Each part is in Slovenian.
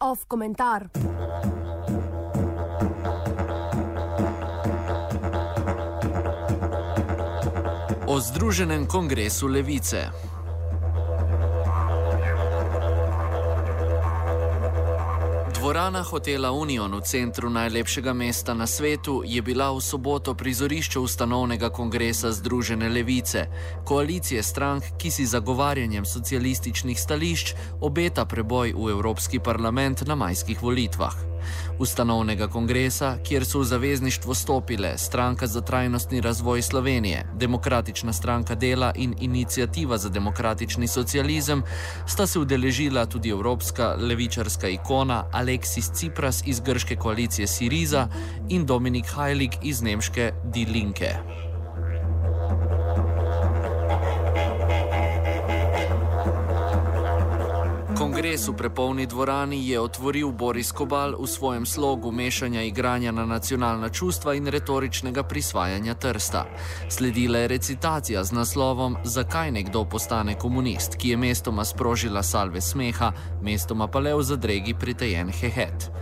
Off komentar. O Združenem kongresu levice. Dvorana hotela Union v centru najlepšega mesta na svetu je bila v soboto prizorišče ustanovnega kongresa Združene levice, koalicije strank, ki si zagovarjanjem socialističnih stališč obeta preboj v Evropski parlament na majskih volitvah ustanovnega kongresa, kjer so v zavezništvo stopile Stranka za trajnostni razvoj Slovenije, Demokratična stranka dela in Inicijativa za demokratični socializem, sta se udeležila tudi evropska levičarska ikona Aleksis Tsipras iz grške koalicije Siriza in Dominik Heilig iz nemške Die Linke. Kongres v prepolni dvorani je otvoril Boris Kobal v svojem slogu mešanja igranja na nacionalna čustva in retoričnega prisvajanja trsta. Sledila je recitacija z naslovom Zakaj nekdo postane komunist, ki je mestoma sprožila salve smeha, mestoma pa le v zadregi pritejen hehet.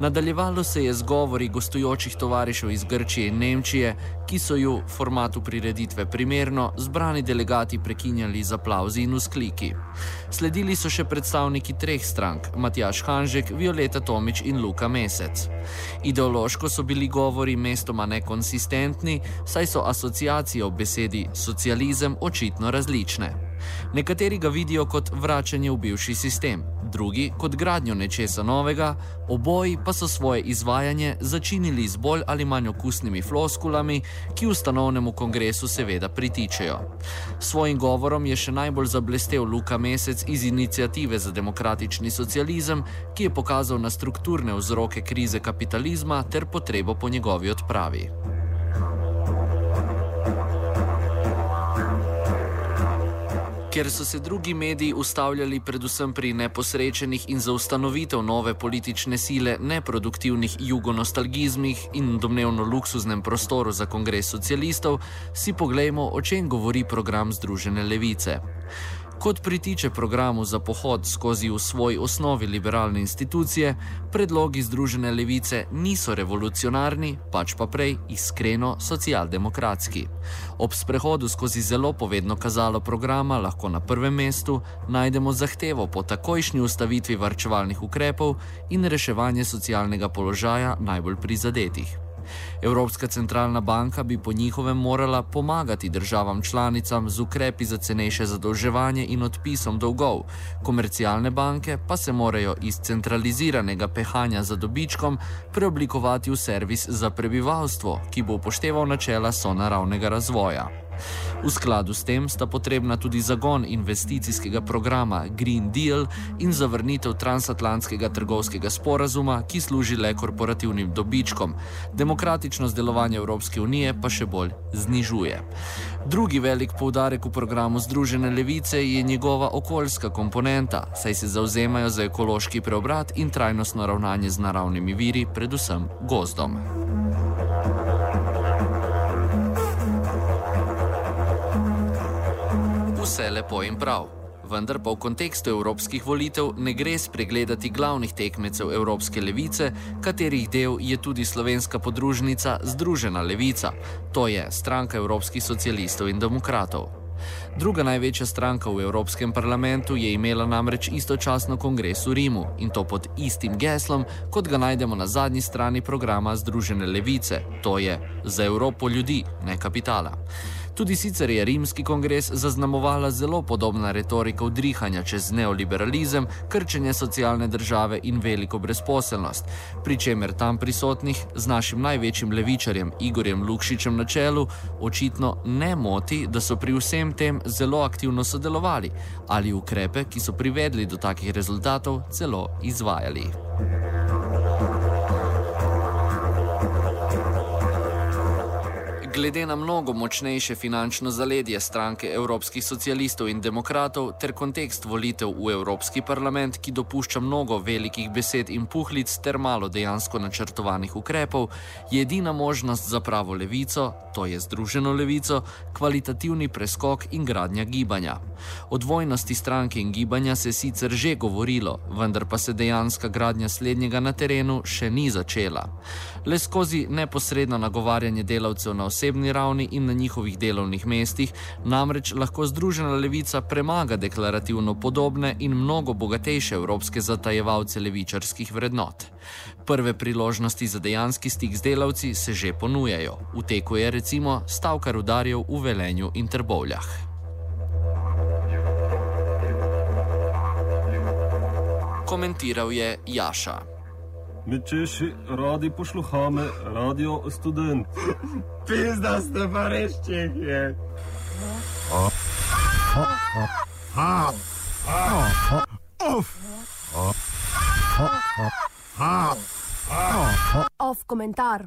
Nadaljevalo se je z govori gostujočih tovarišev iz Grčije in Nemčije, ki so ju v formatu prireditve primerno zbrani delegati prekinjali z aplauzi in uskliki. Sledili so še predstavniki treh strank: Matjaš Hanžek, Violeta Tomič in Luka Mesec. Ideološko so bili govori mestoma nekonsistentni, saj so asociacije v besedi socializem očitno različne. Nekateri ga vidijo kot vračanje v bivši sistem, drugi kot gradnjo nečesa novega, oboji pa so svoje izvajanje začinili z bolj ali manj okusnimi floskulami, ki ustanovnemu kongresu seveda pritičejo. Svojim govorom je še najbolj zablestev Luka Mesec iz Inicijative za demokratični socializem, ki je pokazal na strukturne vzroke krize kapitalizma ter potrebo po njegovi odpravi. Ker so se drugi mediji ustavljali predvsem pri neposrečenih in za ustanovitev nove politične sile neproduktivnih jugonostalgizmih in domnevno luksuznem prostoru za kongres socialistov, si poglejmo, o čem govori program Združene levice. Kot pritiče programu za pohod skozi v svoj osnovi liberalne institucije, predlogi Združene levice niso revolucionarni, pač pa prej iskreno socialdemokratski. Ob sprehodu skozi zelo povedno kazalo programa lahko na prvem mestu najdemo zahtevo po takojšnji ustavitvi varčevalnih ukrepov in reševanje socialnega položaja najbolj prizadetih. Evropska centralna banka bi po njihovem morala pomagati državam članicam z ukrepi za cenejše zadolževanje in odpisom dolgov, komercialne banke pa se morajo iz centraliziranega pehanja za dobičkom preoblikovati v servis za prebivalstvo, ki bo upošteval načela sonaravnega razvoja. V skladu s tem sta potrebna tudi zagon investicijskega programa Green Deal in zavrnitev transatlantskega trgovskega sporazuma, ki služi le korporativnim dobičkom. Demokratičnost delovanja Evropske unije pa še bolj znižuje. Drugi velik poudarek v programu Združene levice je njegova okoljska komponenta, saj se zauzemajo za ekološki preobrat in trajnostno ravnanje z naravnimi viri, predvsem gozdom. Vse lepo in prav. Vendar pa v kontekstu evropskih volitev ne gre spregledati glavnih tekmecev Evropske levice, katerih del je tudi slovenska podružnica Združena levica, to je stranka evropskih socialistov in demokratov. Druga največja stranka v Evropskem parlamentu je imela namreč istočasno kongres v Rimu in to pod istim geslom, kot ga najdemo na zadnji strani programa Združene levice, to je za Evropo ljudi, ne kapitala. Tudi sicer je rimski kongres zaznamovala zelo podobna retorika vdrihanja čez neoliberalizem, krčenje socialne države in veliko brezposelnost, pri čemer tam prisotnih z našim največjim levičarjem Igorjem Lukšičem na čelu očitno ne moti, da so pri vsem tem zelo aktivno sodelovali ali ukrepe, ki so privedli do takih rezultatov, celo izvajali. Glede na mnogo močnejše finančno zaledje stranke evropskih socialistov in demokratov ter kontekst volitev v Evropski parlament, ki dopušča mnogo velikih besed in puhlic ter malo dejansko načrtovanih ukrepov, je edina možnost za pravo levico, to je združeno levico, kvalitativni preskok in gradnja gibanja. O dvojnosti stranke in gibanja se sicer že govorilo, vendar pa se dejanska gradnja slednjega na terenu še ni začela. Le skozi neposredno nagovarjanje delavcev na vse osebni ravni in na njihovih delovnih mestih, namreč lahko Združena levica premaga deklarativno podobne in mnogo bogatejše evropske zatajevalce levičarskih vrednot. Prve priložnosti za dejanski stik z delavci se že ponujajo. V teku je recimo stavka rudarjev v Velenju in Trbovljah. komentiral je Jaša. My Czesi radio posłuchamy Radio Student. Pizda z tym areszcie, O. O. O.